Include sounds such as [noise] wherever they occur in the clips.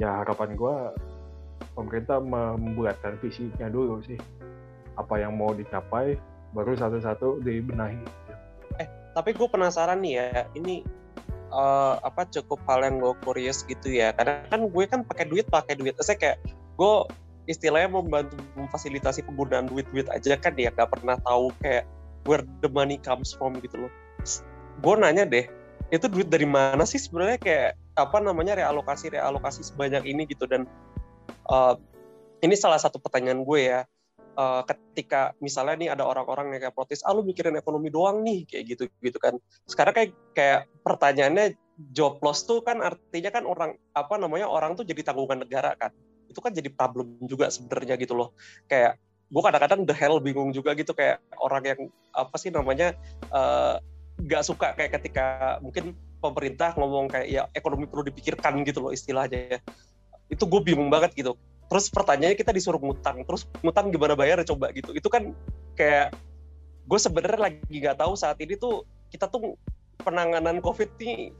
ya harapan gue pemerintah membuatkan visinya dulu sih. Apa yang mau dicapai baru satu-satu dibenahi. Eh tapi gue penasaran nih ya ini uh, apa cukup hal yang gue curious gitu ya. Karena kan gue kan pakai duit pakai duit. Saya kayak gue istilahnya membantu memfasilitasi penggunaan duit-duit aja kan ya. Gak pernah tahu kayak where the money comes from gitu loh. Gue nanya deh itu duit dari mana sih sebenarnya? Kayak apa namanya realokasi realokasi sebanyak ini gitu. Dan uh, ini salah satu pertanyaan gue ya. Uh, ketika misalnya nih ada orang-orang yang kayak protes ah lu mikirin ekonomi doang nih kayak gitu gitu kan. Sekarang kayak kayak pertanyaannya job loss tuh kan artinya kan orang apa namanya orang tuh jadi tanggungan negara kan. Itu kan jadi problem juga sebenarnya gitu loh. Kayak gue kadang-kadang the hell bingung juga gitu kayak orang yang apa sih namanya uh, nggak suka kayak ketika mungkin pemerintah ngomong kayak ya ekonomi perlu dipikirkan gitu loh istilahnya ya. Itu gue bingung banget gitu. Terus pertanyaannya kita disuruh ngutang, terus ngutang gimana bayar coba gitu. Itu kan kayak gue sebenarnya lagi nggak tahu saat ini tuh kita tuh penanganan COVID ini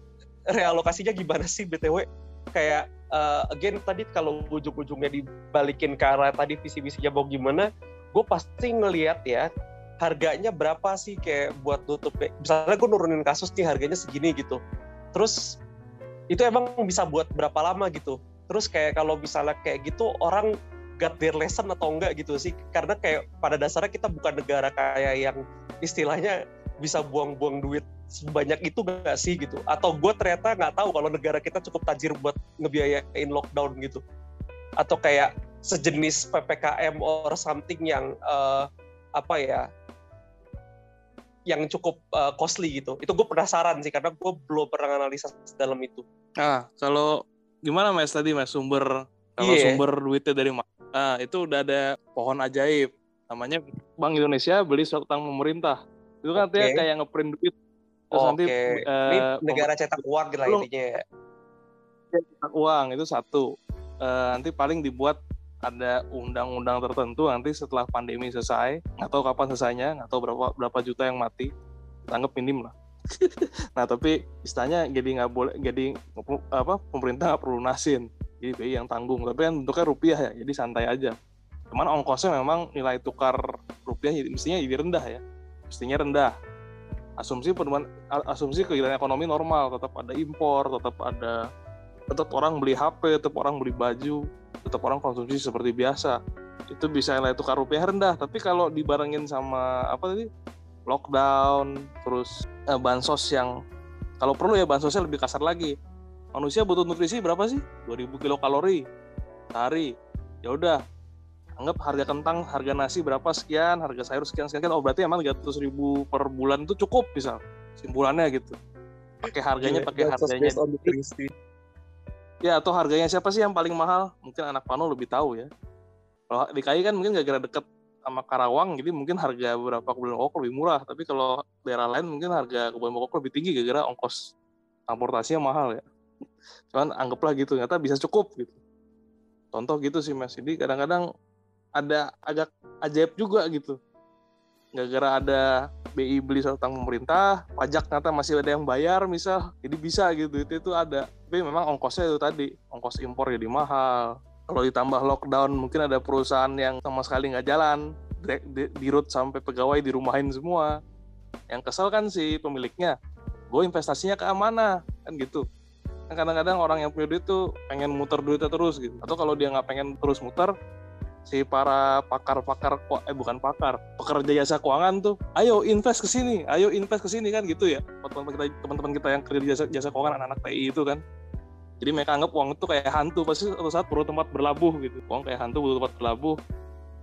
realokasinya gimana sih btw? Kayak uh, again tadi kalau ujung-ujungnya dibalikin ke arah tadi visi-visinya mau gimana, gue pasti ngelihat ya harganya berapa sih kayak buat nutup misalnya gue nurunin kasus nih harganya segini gitu. Terus itu emang bisa buat berapa lama gitu. Terus kayak kalau misalnya kayak gitu orang got their lesson atau enggak gitu sih. Karena kayak pada dasarnya kita bukan negara kayak yang istilahnya bisa buang-buang duit sebanyak itu gak sih gitu. Atau gue ternyata nggak tahu kalau negara kita cukup tajir buat ngebiayain lockdown gitu. Atau kayak sejenis ppkm or something yang uh, apa ya yang cukup uh, costly gitu. Itu gue penasaran sih karena gue belum pernah analisa dalam itu. Ah, kalau gimana mas tadi mas sumber kalau yeah. sumber duitnya dari mana? Nah, itu udah ada pohon ajaib namanya Bank Indonesia beli suatu utang pemerintah. Itu kan okay. artinya kayak ngeprint duit terus oh, nanti okay. uh, Ini negara cetak uang gitu lah intinya ya. Cetak uang itu satu. Uh, nanti paling dibuat ada undang-undang tertentu nanti setelah pandemi selesai nggak tahu kapan selesainya nggak tahu berapa berapa juta yang mati tanggap minim lah. [laughs] Nah tapi istilahnya jadi nggak boleh jadi apa pemerintah nggak perlu nasin jadi BI yang tanggung. Tapi kan bentuknya rupiah ya jadi santai aja. Cuman ongkosnya memang nilai tukar rupiah mestinya jadi rendah ya mestinya rendah. Asumsi penuhan asumsi kegiatan ekonomi normal tetap ada impor tetap ada tetap orang beli HP tetap orang beli baju tetap orang konsumsi seperti biasa. Itu bisa nilai tukar rupiah rendah tapi kalau dibarengin sama apa tadi? Lockdown terus eh, bansos yang kalau perlu ya bansosnya lebih kasar lagi. Manusia butuh nutrisi berapa sih? 2000 kilokalori sehari. Ya udah anggap harga kentang harga nasi berapa sekian harga sayur sekian sekian oh berarti emang 300 ribu per bulan itu cukup bisa simpulannya gitu. Pakai harganya pakai harganya Ya atau harganya siapa sih yang paling mahal? Mungkin anak Pano lebih tahu ya. Kalau DKI kan mungkin gak gara deket sama Karawang, jadi mungkin harga beberapa Kabupaten Bogor lebih murah. Tapi kalau daerah lain mungkin harga Kabupaten Bogor lebih tinggi gara-gara ongkos transportasinya mahal ya. Cuman anggaplah gitu, ternyata bisa cukup gitu. Contoh gitu sih Mas. Jadi kadang-kadang ada agak ajaib juga gitu gara-gara ada BI beli utang pemerintah, pajak ternyata masih ada yang bayar misal, jadi bisa gitu, itu, itu ada. Tapi memang ongkosnya itu tadi, ongkos impor jadi mahal. Kalau ditambah lockdown, mungkin ada perusahaan yang sama sekali nggak jalan, di, di sampai pegawai dirumahin semua. Yang kesel kan si pemiliknya, gue investasinya ke mana, kan gitu. Kan kadang-kadang orang yang punya duit tuh pengen muter duitnya terus gitu. Atau kalau dia nggak pengen terus muter, si para pakar-pakar eh bukan pakar pekerja jasa keuangan tuh ayo invest ke sini ayo invest ke sini kan gitu ya. Teman-teman kita teman-teman kita yang kerja jasa, jasa keuangan anak-anak TI itu kan. Jadi mereka anggap uang itu kayak hantu pasti suatu saat perlu tempat berlabuh gitu. Uang kayak hantu butuh tempat berlabuh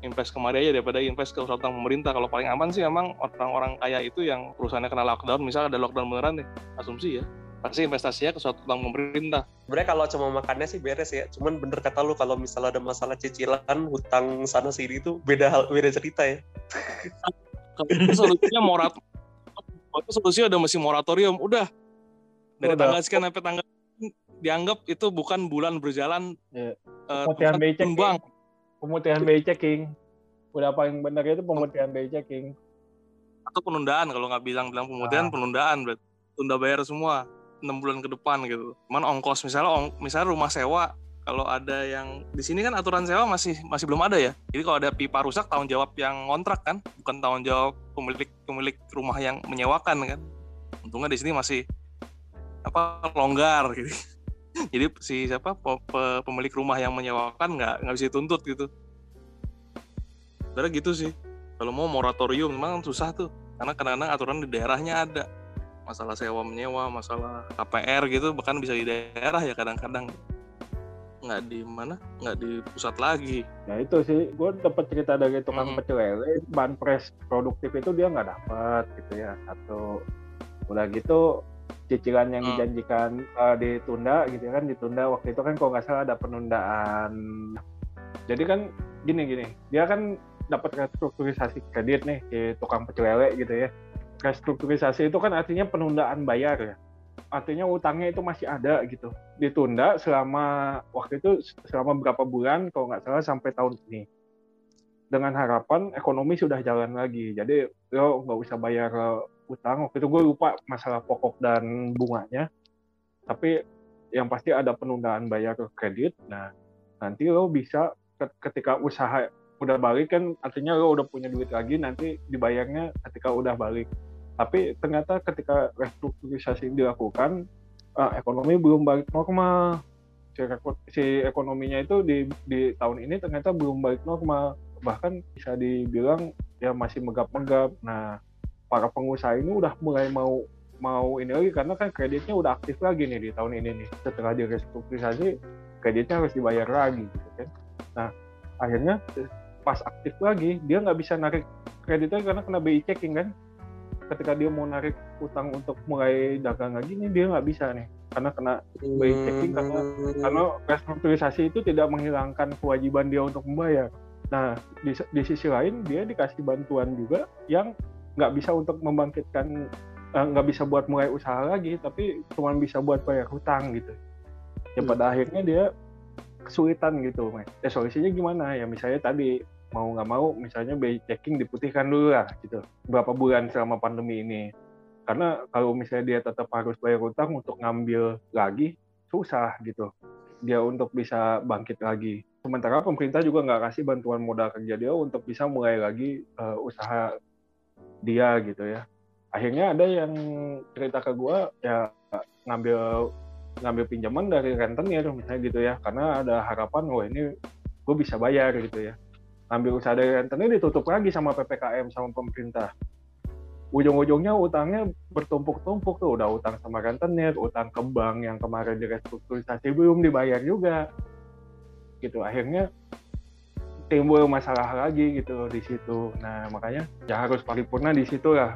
invest kemari aja daripada invest ke usaha pemerintah. Kalau paling aman sih memang orang-orang kaya itu yang perusahaannya kena lockdown misalnya ada lockdown beneran deh asumsi ya pasti investasinya ke suatu bank pemerintah. Sebenarnya kalau cuma makannya sih beres ya. Cuman bener kata lu kalau misalnya ada masalah cicilan, hutang sana sini itu beda hal, beda cerita ya. Kalau solusinya morat, itu solusinya udah masih moratorium. Udah dari udah. tanggal sekian sampai tanggal dianggap itu bukan bulan berjalan ya. uh, pemutihan BI checking. Bank. Pemutihan BI checking. Udah paling benar itu pemutihan BI checking. Atau penundaan kalau nggak bilang bilang pemutihan nah. penundaan berarti tunda bayar semua enam bulan ke depan gitu. Cuman ongkos misalnya ong, misalnya rumah sewa kalau ada yang di sini kan aturan sewa masih masih belum ada ya. Jadi kalau ada pipa rusak tanggung jawab yang kontrak kan, bukan tanggung jawab pemilik pemilik rumah yang menyewakan kan. Untungnya di sini masih apa longgar gitu. [laughs] Jadi si siapa pe- pe- pemilik rumah yang menyewakan nggak nggak bisa dituntut gitu. Sebenarnya gitu sih. Kalau mau moratorium memang susah tuh, karena kadang-kadang aturan di daerahnya ada masalah sewa menyewa, masalah KPR gitu, bahkan bisa di daerah ya kadang-kadang nggak di mana, nggak di pusat lagi. Ya itu sih, gue dapat cerita dari tukang Mhm. pecel lele, ban pres produktif itu dia nggak dapat gitu ya. Satu, udah gitu cicilan yang Hmm. dijanjikan eh, ditunda gitu kan, ditunda waktu itu kan kalau nggak salah ada penundaan. Jadi kan gini gini, dia kan dapat restrukturisasi kredit nih si tukang pecel lele gitu ya. Restrukturisasi itu kan artinya penundaan bayar ya. Artinya utangnya itu masih ada gitu. Ditunda selama waktu itu selama berapa bulan kalau nggak salah sampai tahun ini. Dengan harapan ekonomi sudah jalan lagi. Jadi lo nggak usah bayar eh, utang. Waktu itu gue lupa masalah pokok dan bunganya. Tapi yang pasti ada penundaan bayar kredit. Nah nanti lo bisa ke- ketika usaha udah balik kan artinya lo udah punya duit lagi nanti dibayarnya ketika udah balik tapi ternyata ketika restrukturisasi dilakukan ah, ekonomi belum balik normal. Si, si ekonominya itu di, di tahun ini ternyata belum balik normal. Bahkan bisa dibilang ya masih megap-megap. Nah, para pengusaha ini udah mulai mau mau ini lagi karena kan kreditnya udah aktif lagi nih di tahun ini nih. Setelah direstrukturisasi, kreditnya harus dibayar lagi gitu kan. Nah, akhirnya pas aktif lagi, dia nggak bisa narik kreditnya karena kena BI checking kan ketika dia mau narik utang untuk mulai dagang lagi nih dia nggak bisa nih karena kena By checking karena- Hmm. karena restrukturisasi itu tidak menghilangkan kewajiban dia untuk membayar. Nah di, di sisi lain dia dikasih bantuan juga yang nggak bisa untuk membangkitkan eh, nggak bisa buat mulai usaha lagi tapi cuma bisa buat bayar hutang gitu. Ya Hmm. pada akhirnya dia kesulitan gitu, Mas. Ya solusinya gimana? Ya misalnya tadi mau nggak mau misalnya by checking diputihkan dulu lah gitu. Berapa bulan selama pandemi ini. Karena kalau misalnya dia tetap harus bayar utang untuk ngambil lagi susah gitu. Dia untuk bisa bangkit lagi. Sementara pemerintah juga nggak kasih bantuan modal kerja dia untuk bisa mulai lagi eh, usaha dia gitu ya. Akhirnya ada yang cerita ke gua ya ngambil ngambil pinjaman dari rentenir misalnya gitu ya. Karena ada harapan wah ini gue bisa bayar gitu ya ambil usaha dari rentenir ditutup lagi sama ppkm sama pemerintah. Ujung-ujungnya utangnya bertumpuk-tumpuk tuh. Udah utang sama rentenir utang ke bank yang kemarin direstrukturisasi belum dibayar juga. Gitu akhirnya timbul masalah lagi gitu di situ. Nah makanya ya harus paripurna di situ lah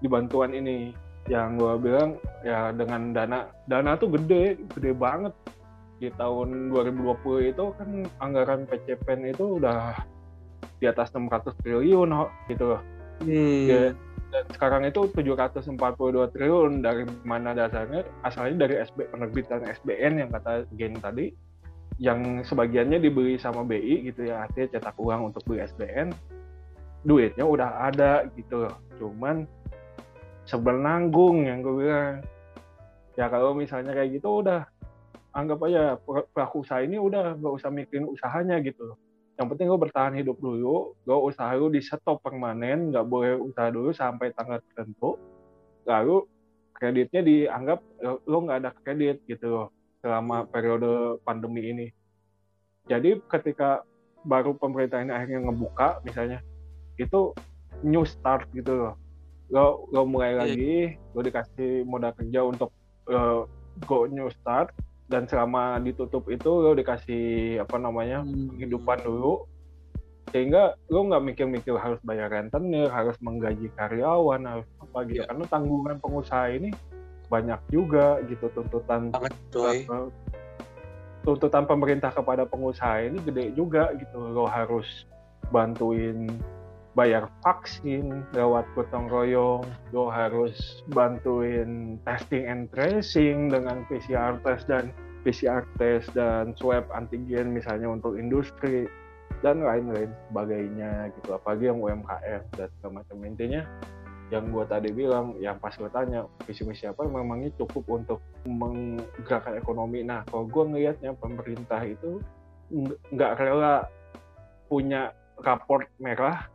di bantuan ini. Yang gue bilang ya dengan dana dana tuh gede gede banget. Di tahun 2020 itu kan anggaran PCPN itu udah di atas 600 triliun gitu. Loh Hmm. Ya, dan sekarang itu 742 triliun dari mana dasarnya? Asalnya dari SB penerbitan SBN yang kata Gen tadi yang sebagiannya dibeli sama BI gitu ya artinya cetak uang untuk beli SBN duitnya udah ada gitu loh cuman sebenanggung yang gue bilang. Ya kalau misalnya kayak gitu udah anggap aja pelaku usaha ini udah nggak usah mikirin usahanya gitu loh yang penting gue bertahan hidup dulu gue usaha lu di stop permanen nggak boleh usaha dulu sampai tanggal tertentu lalu kreditnya dianggap lo nggak ada kredit gitu loh selama periode pandemi ini. Jadi ketika baru pemerintah ini akhirnya ngebuka misalnya itu new start gitu loh. Lo lo mulai Iya. lagi lo dikasih modal kerja untuk uh, go new start dan selama ditutup itu lo dikasih apa namanya kehidupan dulu. Sehingga lo nggak mikir-mikir harus bayar rentenir harus menggaji karyawan harus apa gitu. Iya. karena tanggungan pengusaha ini banyak juga gitu tuntutan banget coy. tuntutan pemerintah kepada pengusaha ini gede juga gitu. Lo harus bantuin bayar vaksin lewat gotong royong lo harus bantuin testing and tracing dengan PCR test dan PCR test dan swab antigen misalnya untuk industri dan lain-lain sebagainya gitu. Apalagi yang UMKM dan segala macam. Intinya yang gue tadi bilang yang pas gue tanya visi misi apa memangnya cukup untuk menggerakkan ekonomi. Nah kalau gue ngelihatnya pemerintah itu nggak rela punya raport merah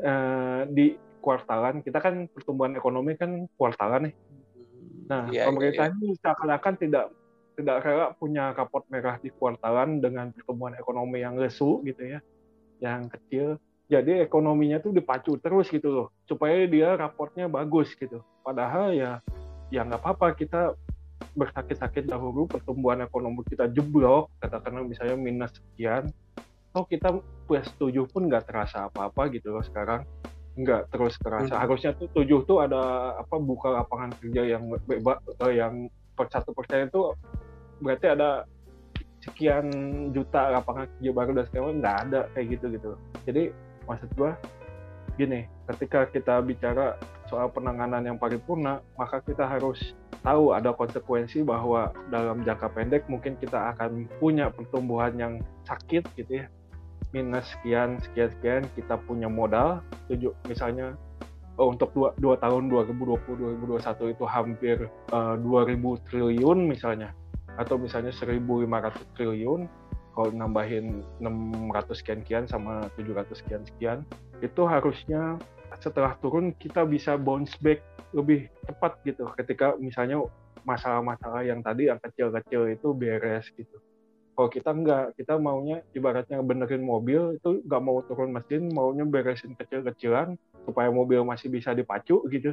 eh, di kuartalan kita kan pertumbuhan ekonomi kan kuartalan nih. Nah Iya, iya, pemerintah iya. ini seakan-akan tidak tidak rela punya raport merah di kuartalan dengan pertumbuhan ekonomi yang lesu gitu ya yang kecil. Jadi ekonominya tuh dipacu terus gitu loh supaya dia raportnya bagus gitu. Padahal ya ya nggak apa-apa kita bersakit-sakit dahulu pertumbuhan ekonomi kita jeblok katakanlah misalnya minus sekian oh kita plus tujuh pun nggak terasa apa-apa gitu loh sekarang. Nggak terus terasa. Hmm. harusnya tuh tujuh tuh ada apa buka lapangan kerja yang bebas yang per satu persen itu berarti ada sekian juta lapangan kerja baru dan sekarang nggak ada kayak gitu gitu jadi maksud gua gini ketika kita bicara soal penanganan yang paripurna maka kita harus tahu ada konsekuensi bahwa dalam jangka pendek mungkin kita akan punya pertumbuhan yang sakit gitu ya minus sekian sekian sekian kita punya modal tujuh misalnya oh, untuk dua, dua tahun 2020 2021 itu hampir eh, 2000 triliun misalnya atau misalnya 1.500 triliun kalau nambahin 600 sekian sekian sama 700 sekian sekian itu harusnya setelah turun kita bisa bounce back lebih cepat gitu ketika misalnya masalah-masalah yang tadi yang kecil-kecil itu beres gitu kalau kita enggak kita maunya ibaratnya benerin mobil itu nggak mau turun mesin maunya beresin kecil-kecilan supaya mobil masih bisa dipacu gitu.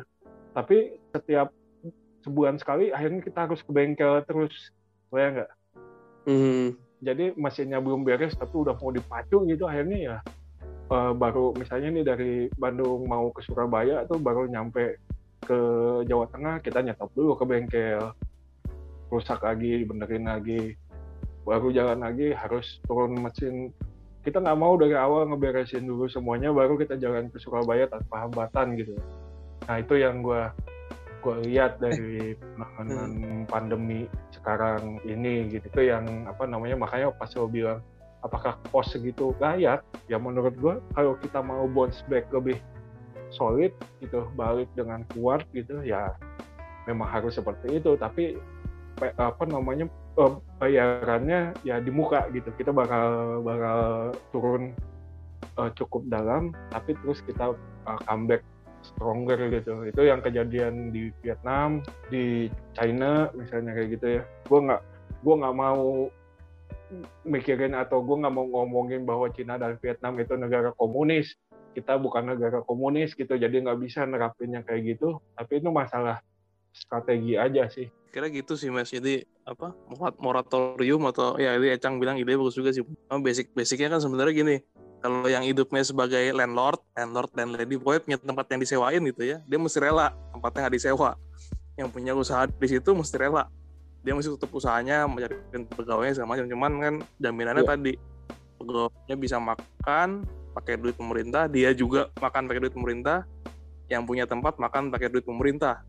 Tapi setiap sebulan sekali akhirnya kita harus ke bengkel terus ya nggak? Hmm. jadi mesinnya belum beres tapi udah mau dipacu gitu akhirnya ya eh, baru misalnya nih dari Bandung mau ke Surabaya tuh baru nyampe ke Jawa Tengah kita nyetop dulu ke bengkel. Rusak lagi benerin lagi baru jalan lagi harus turun mesin. Kita nggak mau dari awal ngeberesin dulu semuanya baru kita jalan ke Surabaya tanpa hambatan gitu. Nah itu yang gue gue lihat dari penanganan pandemi sekarang ini gitu. Itu yang apa namanya makanya pas lo bilang apakah pos segitu layak? Ya menurut gue kalau kita mau bounce back lebih solid gitu balik dengan kuat gitu ya memang harus seperti itu. Tapi apa namanya eh, bayarannya ya di muka gitu. Kita bakal bakal turun eh, cukup dalam tapi terus kita eh, comeback stronger gitu. Itu yang kejadian di Vietnam di China misalnya kayak gitu ya. Gue nggak gue nggak mau mikirin atau gue nggak mau ngomongin bahwa Cina dan Vietnam itu negara komunis. Kita bukan negara komunis gitu jadi nggak bisa nerapinnya kayak gitu. Tapi itu masalah strategi aja sih. Kira gitu sih mas. Jadi apa morat- moratorium atau ya ini Ecang bilang ide bagus juga sih. Basic basicnya kan sebenarnya gini kalau yang hidupnya sebagai landlord landlord dan lady pokoknya punya tempat yang disewain gitu ya dia mesti rela tempatnya nggak disewa. Yang punya usaha di situ mesti rela. Dia mesti tutup usahanya mencari pegawainya segala macam. Cuman kan jaminannya Iya. tadi pegawainya bisa makan pakai duit pemerintah dia juga makan pakai duit pemerintah. Yang punya tempat makan pakai duit pemerintah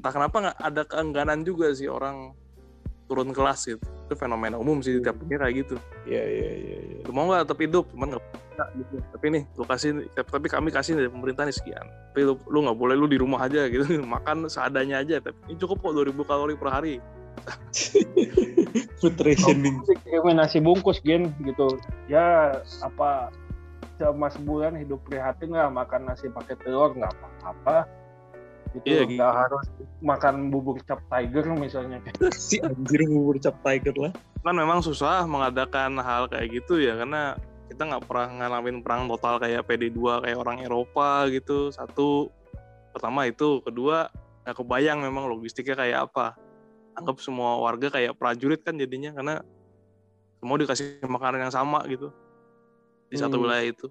entah kenapa nggak ada keengganan juga sih orang turun kelas gitu. Itu fenomena umum sih di tiap dunia kayak gitu. Iya iya iya. iya. lu mau nggak tetap hidup? Cuman nggak bisa gitu. Tapi nih lu kasih tapi kami kasih dari pemerintah nih sekian. Tapi lu lu nggak boleh lu di rumah aja gitu. [laughs] Makan seadanya aja tapi ini cukup kok 2000 kalori per hari. Food rationing. kirimin nasi bungkus gen gitu. Ya apa selama sebulan hidup prihatin lah makan nasi pakai telur nggak apa-apa itu Iya, nggak harus makan bubur cap tiger misalnya. [laughs] Si anjir bubur cap tiger lah. kan memang susah mengadakan hal kayak gitu ya karena kita nggak pernah ngalamin perang total kayak PD2 kayak orang Eropa gitu. Satu pertama itu kedua nggak kebayang memang logistiknya kayak apa. Anggap semua warga kayak prajurit kan jadinya karena semua dikasih makanan yang sama gitu. Di satu Hmm. wilayah itu.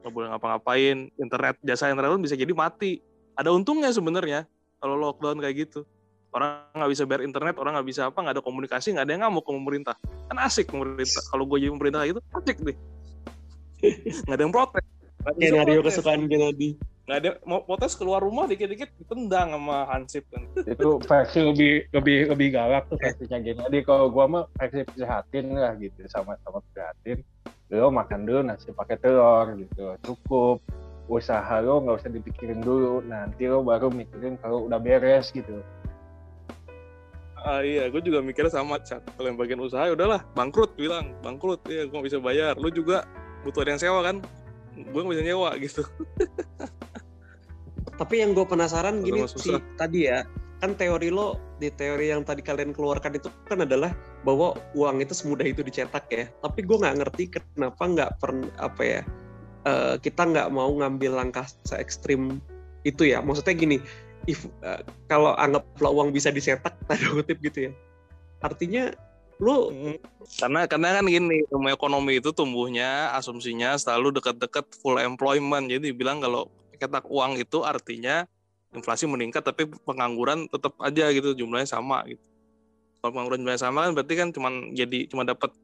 Nggak boleh ngapa-ngapain internet jasa internet pun bisa jadi mati ada untungnya sebenarnya kalau lockdown kayak gitu. Orang nggak bisa bayar internet orang nggak bisa apa nggak ada komunikasi nggak ada yang ngamuk ke pemerintah. Kan asik pemerintah. Kalau gue jadi pemerintah kayak gitu asik deh. [laughs] Nggak ada yang protes. Skenario kesukaan Genadi. nggak ada mau protes keluar rumah dikit-dikit ditendang sama Hansip kan. Itu versi lebih lebih lebih galak tuh versinya gini. Jadi kalau gua mah versi prihatin lah gitu sama-sama prihatin. Lo makan dulu nasi pakai telur gitu cukup usaha lo nggak usah dipikirin dulu nanti lo baru mikirin kalau udah beres gitu Ah iya, gue juga mikirnya sama, Cak. Kalau yang bagian usaha ya udahlah, bangkrut bilang, bangkrut. Iya, gue gak bisa bayar. Lu juga butuh ada yang sewa kan? Gue gak bisa nyewa gitu. [laughs] Tapi yang gue penasaran Udah gini sih tadi ya, kan teori lo di teori yang tadi kalian keluarkan itu kan adalah bahwa uang itu semudah itu dicetak ya. Tapi gue nggak ngerti kenapa nggak pernah apa ya eh, kita nggak mau ngambil langkah se ekstrim itu ya. Maksudnya gini, if eh, kalau anggaplah uang bisa dicetak [laughs] tanda kutip gitu ya. Artinya lo Karena karena kan gini, ekonomi itu tumbuhnya asumsinya selalu dekat-dekat full employment. Jadi bilang kalau cetak uang itu artinya inflasi meningkat tapi pengangguran tetap aja gitu jumlahnya sama gitu. Kalau pengangguran jumlahnya sama kan berarti kan cuman jadi cuma dapat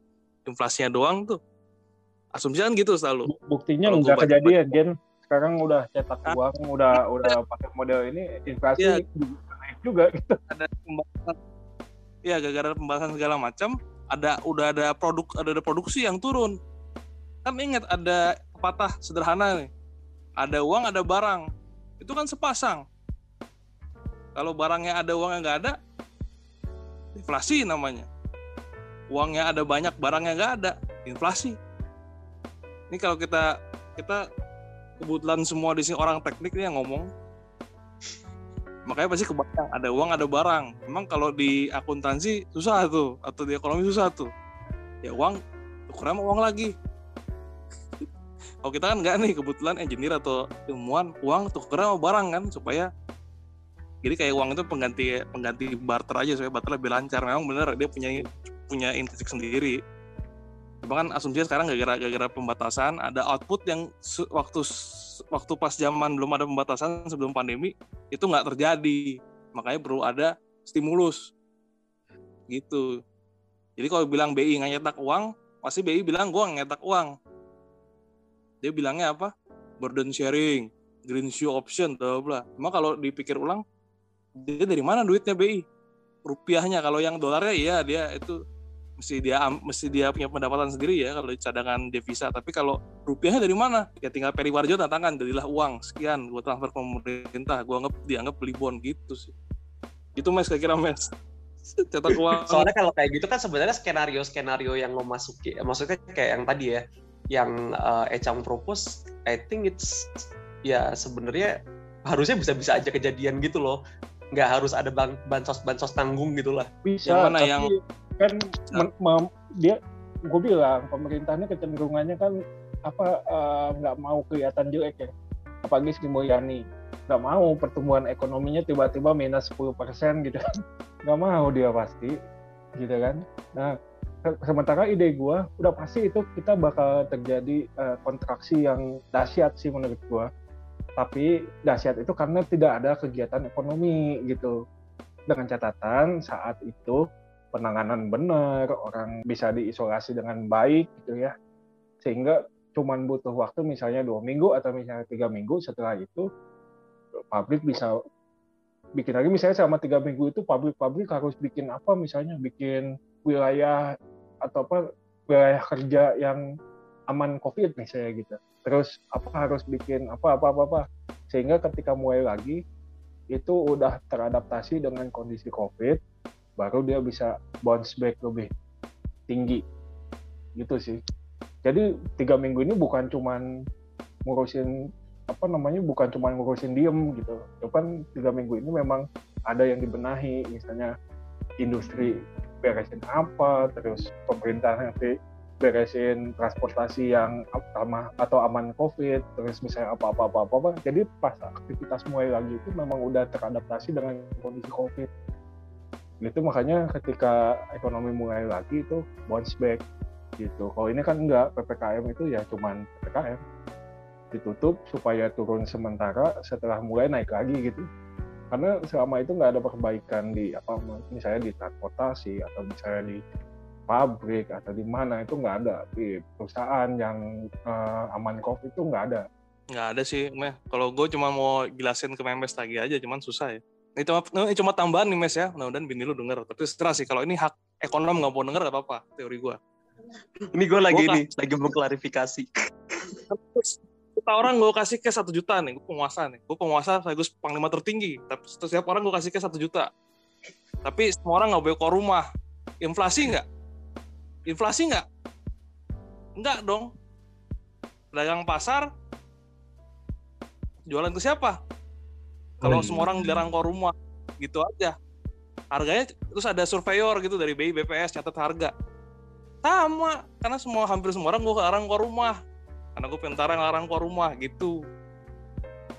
inflasinya doang tuh. Asumsinya kan gitu selalu. Bu- buktinya Kalau nggak gua baca- kejadian Gen. Sekarang udah cetak Hah? uang udah [laughs] udah pakai model ini inflasi Iya. juga naik juga gitu. Ada pembahasan. Ya gara-gara pembahasan segala macam ada udah ada produk ada, ada produksi yang turun. Kan ingat ada pepatah sederhana nih. Ada uang ada barang. Itu kan sepasang. Kalau barangnya ada uangnya nggak ada inflasi namanya. Uangnya ada banyak barangnya nggak ada inflasi ini kalau kita kita kebetulan semua di sini orang teknik nih yang ngomong. Makanya pasti kebayang ada uang ada barang. Memang kalau di akuntansi susah tuh atau di ekonomi susah tuh. Ya uang sama uang lagi. [laughs] Kalau kita kan nggak nih kebetulan engineer atau ilmuwan uang tukeran sama barang kan supaya jadi kayak uang itu pengganti pengganti barter aja supaya barter lebih lancar. Memang bener dia punya punya intrinsik sendiri Cuma kan asumsinya sekarang gara-gara pembatasan ada output yang waktu waktu pas zaman belum ada pembatasan sebelum pandemi itu nggak terjadi. Makanya perlu ada stimulus. Gitu. Jadi kalau bilang BI nggak nyetak uang pasti BI bilang nggak nyetak uang. Dia bilangnya apa? Burden sharing green shoe option bla bla emang kalau dipikir ulang dia dari mana duitnya BI rupiahnya. Kalau yang dolarnya iya dia itu mesti dia mesti dia punya pendapatan sendiri ya kalau cadangan devisa. Tapi kalau rupiahnya dari mana? Ya tinggal Peri Warjo tantangan jadilah uang sekian gua transfer ke pemerintah gua anggap dianggap beli bond gitu sih. Itu mes kira-kira mes [laughs] cetak uang. Soalnya kalau kayak gitu kan sebenarnya skenario skenario yang lo masuki maksudnya kayak yang tadi ya yang eh, Echang propose I think it's ya sebenarnya harusnya bisa-bisa aja kejadian gitu loh. Nggak harus ada ban bansos bansos tanggung gitu lah. Bisa Yang mana tapi yang- kan men- mem- dia gue bilang pemerintahnya kecenderungannya kan apa eh, nggak mau kelihatan jelek ya. Apalagi Sri Mulyani. Nggak mau pertumbuhan ekonominya tiba-tiba minus 10% gitu kan. [laughs] Nggak mau dia pasti gitu kan. Nah se- sementara ide gue udah pasti itu kita bakal terjadi eh, kontraksi yang dahsyat sih menurut gue tapi dahsyat itu karena tidak ada kegiatan ekonomi gitu. Dengan catatan saat itu penanganan benar orang bisa diisolasi dengan baik gitu ya. Sehingga cuman butuh waktu misalnya dua minggu atau misalnya tiga minggu setelah itu pabrik bisa bikin lagi. Misalnya selama tiga minggu itu pabrik-pabrik harus bikin apa misalnya? Bikin wilayah atau apa wilayah kerja yang aman covid misalnya gitu. Terus apa harus bikin apa apa apa, apa. sehingga ketika mulai lagi itu udah teradaptasi dengan kondisi covid baru dia bisa bounce back lebih tinggi. Gitu sih. Jadi tiga minggu ini bukan cuman ngurusin apa namanya bukan cuma ngurusin diem gitu. Cuman tiga minggu ini memang ada yang dibenahi. Misalnya industri beresin apa terus pemerintah nanti beresin transportasi yang sama atau aman covid terus misalnya apa apa apa apa, apa. jadi pas aktivitas mulai lagi itu memang udah teradaptasi dengan kondisi covid itu makanya ketika ekonomi mulai lagi itu bounce back gitu. Kalau ini kan enggak ppkm itu ya cuman ppkm ditutup supaya turun sementara setelah mulai naik lagi gitu. Karena selama itu nggak ada perbaikan di apa misalnya di transportasi atau misalnya di pabrik atau di mana itu nggak ada. Di perusahaan yang eh, aman covid itu nggak ada. Nggak ada sih meh. Kalau gue cuma mau jelasin ke memes lagi aja cuman susah ya ini cuma ini cuma tambahan nih mes ya mudah-mudahan bini lu denger tapi setelah sih kalau ini hak ekonom nggak mau denger gak apa-apa teori gue ini gue lagi Gua nih lagi mengklarifikasi juta orang gue kasih cash satu juta nih, gue penguasa nih, gue penguasa sekaligus panglima tertinggi. Tapi setiap orang gue kasih cash satu juta. Tapi semua orang nggak boleh keluar rumah. Inflasi nggak? Inflasi nggak? Nggak dong. Dagang pasar, jualan ke siapa? Kalau Oh, iya. semua orang dilarang keluar rumah, gitu aja. Harganya terus ada surveyor gitu dari BI BPS catat harga. Sama, karena semua hampir semua orang gue larang keluar rumah. Karena gue pentara larang keluar rumah gitu.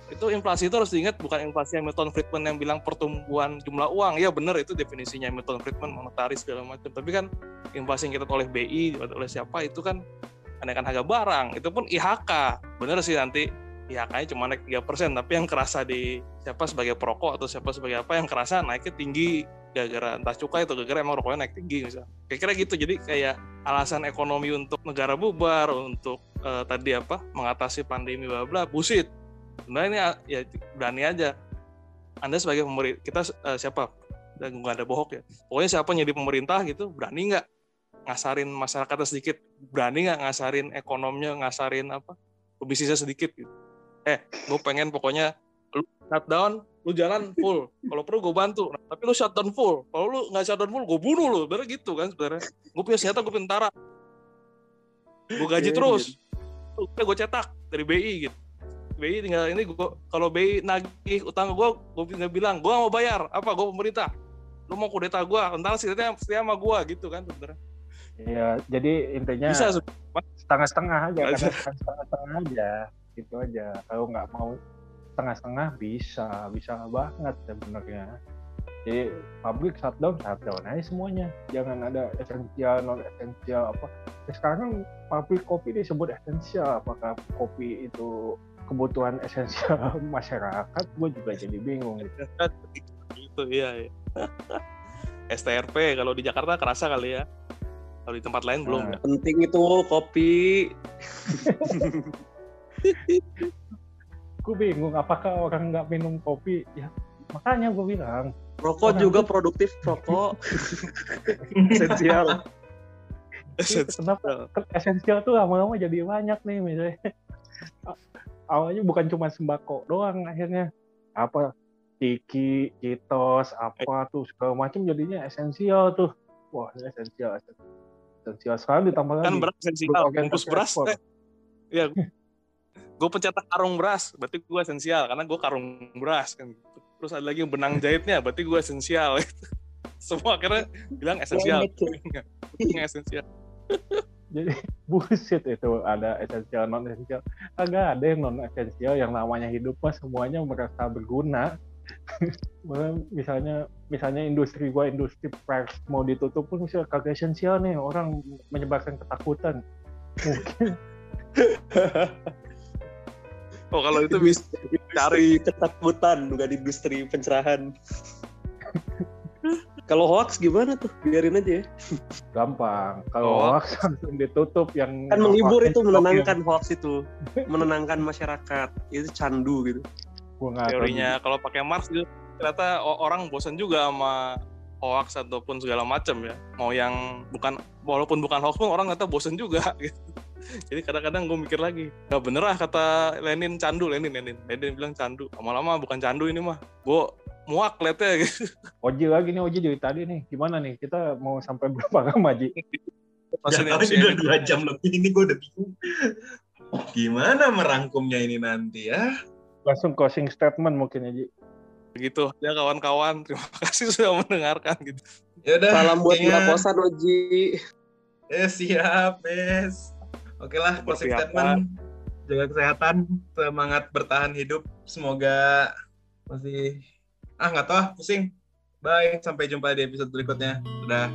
Itu inflasi itu harus diingat bukan inflasi yang Milton Friedman yang bilang pertumbuhan jumlah uang. Ya benar itu definisinya Milton Friedman monetaris segala macam. Tapi kan inflasi yang kita oleh BI oleh siapa itu kan kenaikan harga barang. Itu pun IHK. Bener sih nanti IHK-nya cuma naik 3%, tapi yang kerasa di siapa sebagai perokok atau siapa sebagai apa yang kerasa naiknya tinggi gara-gara entah cukai atau gara-gara emang rokoknya naik tinggi misalnya. Kira-kira gitu. Jadi kayak alasan ekonomi untuk negara bubar, untuk eh, tadi apa mengatasi pandemi bla bla bullshit. Sebenarnya ini ya berani aja. Anda sebagai pemerintah kita eh, siapa? Dan nggak ada bohong ya. Pokoknya siapa jadi pemerintah gitu berani nggak ngasarin masyarakatnya sedikit, berani nggak ngasarin ekonominya, ngasarin apa bisnisnya sedikit gitu. Eh, gue pengen pokoknya lu shutdown, lu jalan full. Kalau perlu gue bantu. Nah, tapi lu shutdown full. Kalau lu nggak shutdown full, gue bunuh lu. Sebenarnya gitu kan sebenarnya. Gue punya senjata, gue tentara. Gue gaji Iya, terus. Udah gue cetak dari BI gitu. BI tinggal ini gue kalau BI nagih utang gue, gue tinggal bilang gue mau bayar. Apa? Gue pemerintah. Lu mau kudeta gue, entar setia setia sama gue gitu kan sebenarnya. Iya, jadi intinya Bisa setengah-setengah aja, setengah-setengah aja, gitu aja. Kalau nggak mau setengah-setengah bisa, bisa banget sebenarnya. Jadi pabrik shutdown, shutdown aja semuanya. Jangan ada esensial, non esensial apa. Ya, sekarang kan pabrik kopi disebut esensial. Apakah kopi itu kebutuhan [laughs] esensial masyarakat? Gue juga jadi bingung. Gitu. gitu iya, iya. [laughs] STRP kalau di Jakarta kerasa kali ya. Kalau di tempat lain belum. Nah. Penting itu kopi. [laughs] Gue bingung. Apakah orang nggak minum kopi? Ya makanya gue bilang Rokok Orang juga tuh- produktif rokok. [laughs] Esensial. kenapa ke- esensial tuh lama-lama jadi banyak nih misalnya awalnya bukan cuma sembako doang akhirnya apa tiki, kitos, apa tuh segala macam jadinya esensial tuh wah ini esensial esensial sekarang ditambah kan lagi beras esensial bungkus beras eh, ya gue pencetak karung beras berarti gue esensial karena gue karung beras kan. Terus ada lagi yang benang jahitnya berarti gue esensial. [laughs] Semua akhirnya bilang esensial. Nggak esensial. [laughs] Jadi bullshit itu ada esensial non esensial agak ada yang non esensial yang namanya hidup mah semuanya merasa berguna. [laughs] Misalnya misalnya industri gua industri pers mau ditutup pun misalnya kagak esensial nih orang menyebarkan ketakutan. mungkin oh kalau itu bisa Industri ketakutan, bukan industri pencerahan. [laughs] Kalau hoax gimana tuh? Biarin aja ya. gampang kalau Oh. hoax [laughs] langsung ditutup yang Kan menghibur itu, menenangkan hoax itu. Menenangkan masyarakat. Itu candu gitu. Gua teorinya kalau pakai Mars itu ternyata orang bosan juga sama hoax ataupun segala macam ya mau yang bukan walaupun bukan hoax pun orang ternyata bosan juga [laughs] gitu. Jadi kadang-kadang gue mikir lagi nggak bener lah kata Lenin candu Lenin Lenin. Lenin bilang candu. Lama-lama bukan candu ini mah gue muak liatnya [laughs] gitu. Oji lagi nih Oji dari tadi nih. Gimana nih? Kita mau sampai berapa lama Ji? Pas ini Jangan MC udah dua jam lebih. Ini gue udah bingung. Gimana merangkumnya ini nanti ya? langsung closing statement mungkin ya Ji. Gitu. Ya kawan-kawan terima [laughs] kasih sudah mendengarkan gitu. Ya udah. Salam buat Kosan, Oji. Eh siap, Bes. Oke lah, closing statement. Jaga kesehatan, semangat bertahan hidup. Semoga masih ah nggak tahu ah, pusing. Bye, sampai jumpa di episode berikutnya. Udah.